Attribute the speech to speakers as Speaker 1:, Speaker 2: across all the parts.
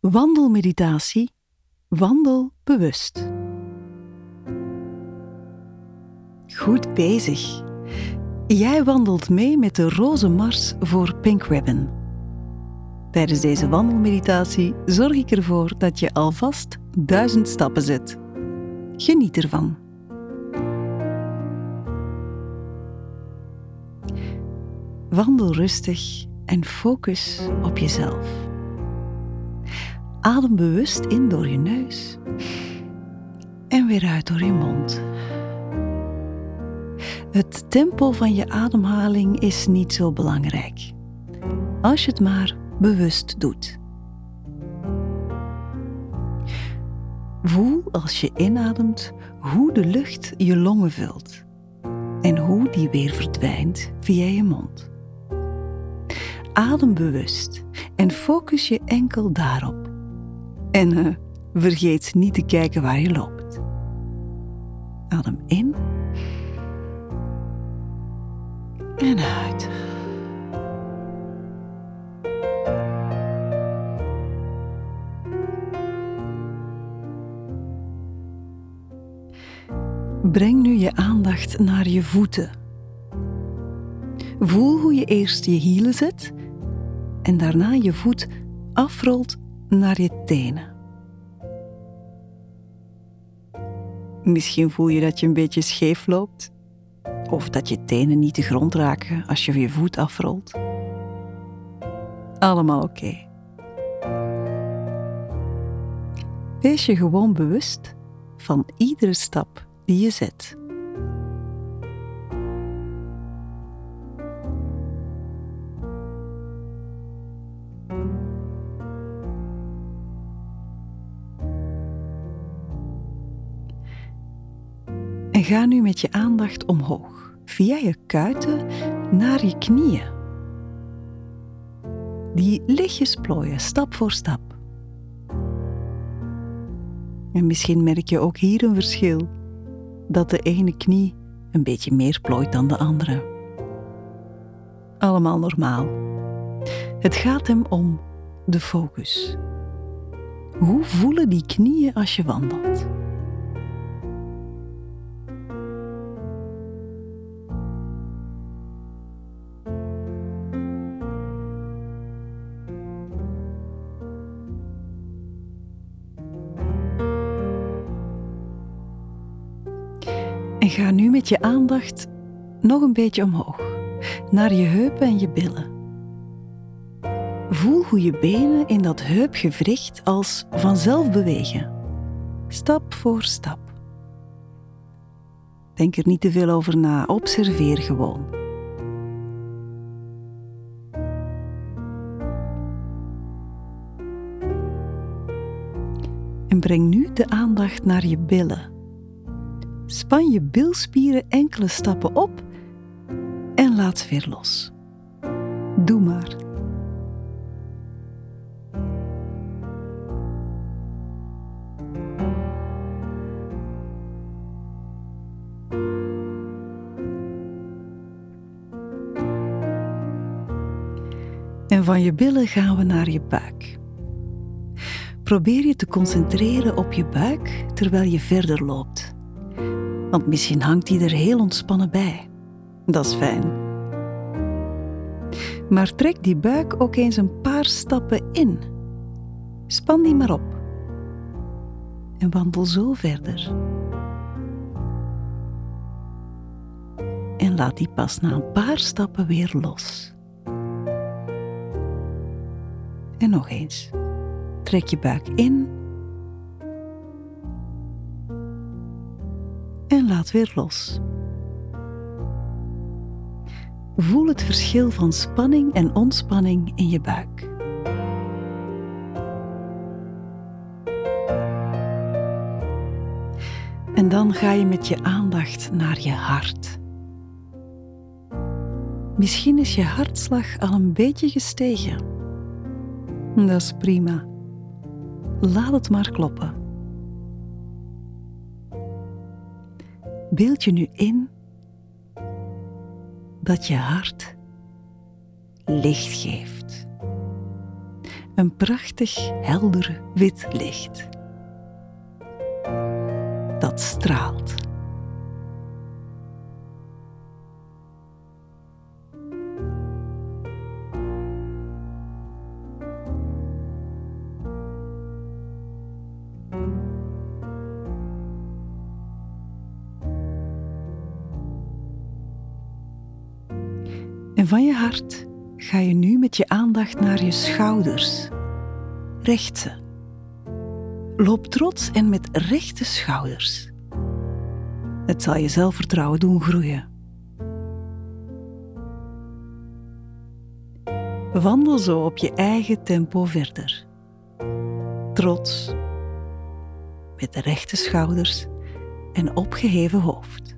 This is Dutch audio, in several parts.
Speaker 1: Wandelmeditatie. Wandel bewust. Goed bezig. Jij wandelt mee met de roze mars voor Pink Ribbon. Tijdens deze wandelmeditatie zorg ik ervoor dat je alvast duizend stappen zet. Geniet ervan. Wandel rustig en focus op jezelf. Adem bewust in door je neus en weer uit door je mond. Het tempo van je ademhaling is niet zo belangrijk, als je het maar bewust doet. Voel als je inademt hoe de lucht je longen vult en hoe die weer verdwijnt via je mond. Adem bewust en focus je enkel daarop. En uh, vergeet niet te kijken waar je loopt. Adem in en uit. Breng nu je aandacht naar je voeten. Voel hoe je eerst je hielen zet en daarna je voet afrolt naar je tenen. Misschien voel je dat je een beetje scheef loopt of dat je tenen niet de grond raken als je je voet afrolt. Allemaal oké. Wees je gewoon bewust van iedere stap die je zet. En ga nu met je aandacht omhoog, via je kuiten naar je knieën. Die lichtjes plooien, stap voor stap. En misschien merk je ook hier een verschil, dat de ene knie een beetje meer plooit dan de andere. Allemaal normaal. Het gaat hem om de focus. Hoe voelen die knieën als je wandelt? En ga nu met je aandacht nog een beetje omhoog, naar je heupen en je billen. Voel hoe je benen in dat heupgewricht als vanzelf bewegen, stap voor stap. Denk er niet te veel over na, observeer gewoon. En breng nu de aandacht naar je billen Span je bilspieren enkele stappen op en laat ze weer los. Doe maar. En van je billen gaan we naar je buik. Probeer je te concentreren op je buik terwijl je verder loopt want misschien hangt hij er heel ontspannen bij. Dat is fijn. Maar trek die buik ook eens een paar stappen in. Span die maar op. En wandel zo verder. En laat die pas na een paar stappen weer los. En nog eens. Trek je buik in en laat weer los. Voel het verschil van spanning en ontspanning in je buik. En dan ga je met je aandacht naar je hart. Misschien is je hartslag al een beetje gestegen. Dat is prima. Laat het maar kloppen. Beeld je nu in dat je hart licht geeft. een prachtig helder wit licht. Dat straalt. Van je hart ga je nu met je aandacht naar je schouders. Recht ze. Loop trots en met rechte schouders. Het zal je zelfvertrouwen doen groeien. Wandel zo op je eigen tempo verder. Trots, met de rechte schouders en opgeheven hoofd.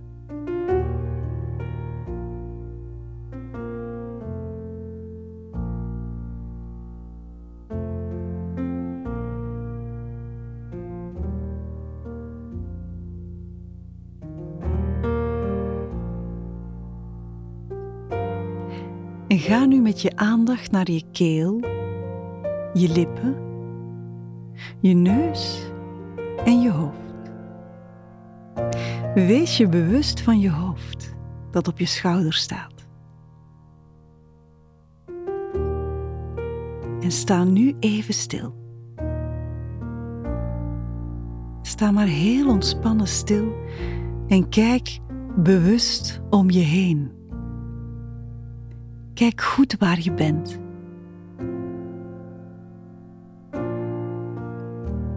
Speaker 1: En ga nu met je aandacht naar je keel, je lippen, je neus en je hoofd. Wees je bewust van je hoofd dat op je schouder staat. En sta nu even stil. Sta maar heel ontspannen stil en kijk bewust om je heen. Kijk goed waar je bent.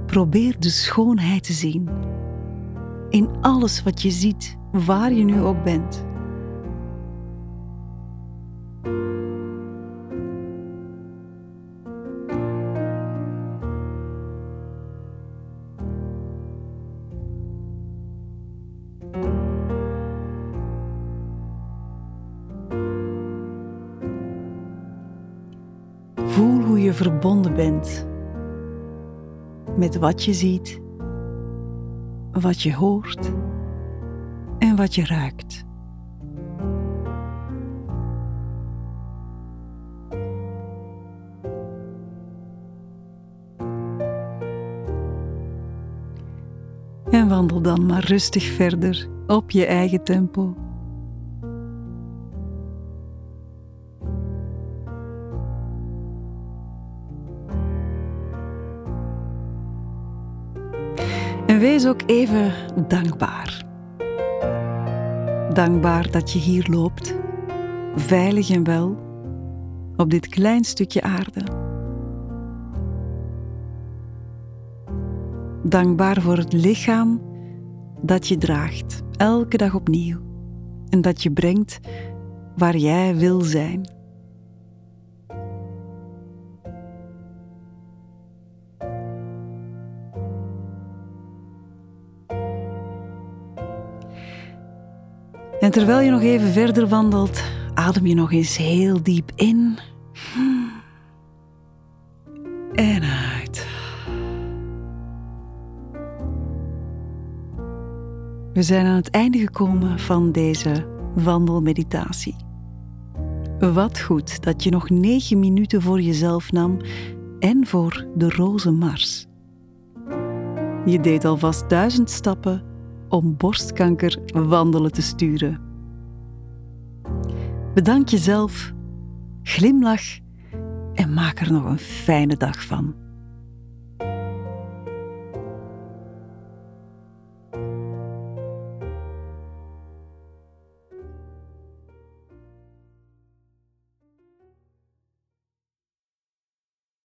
Speaker 1: Probeer de schoonheid te zien in alles wat je ziet, waar je nu ook bent. Voel hoe je verbonden bent met wat je ziet, wat je hoort en wat je ruikt. En wandel dan maar rustig verder op je eigen tempo. Wees ook even dankbaar. Dankbaar dat je hier loopt, veilig en wel, op dit klein stukje aarde. Dankbaar voor het lichaam dat je draagt, elke dag opnieuw, en dat je brengt waar jij wil zijn. Terwijl je nog even verder wandelt, adem je nog eens heel diep in. En uit. We zijn aan het einde gekomen van deze wandelmeditatie. Wat goed dat je nog negen minuten voor jezelf nam en voor de roze mars. Je deed alvast duizend stappen om borstkanker wandelen te sturen. Bedank jezelf, glimlach en maak er nog een fijne dag van.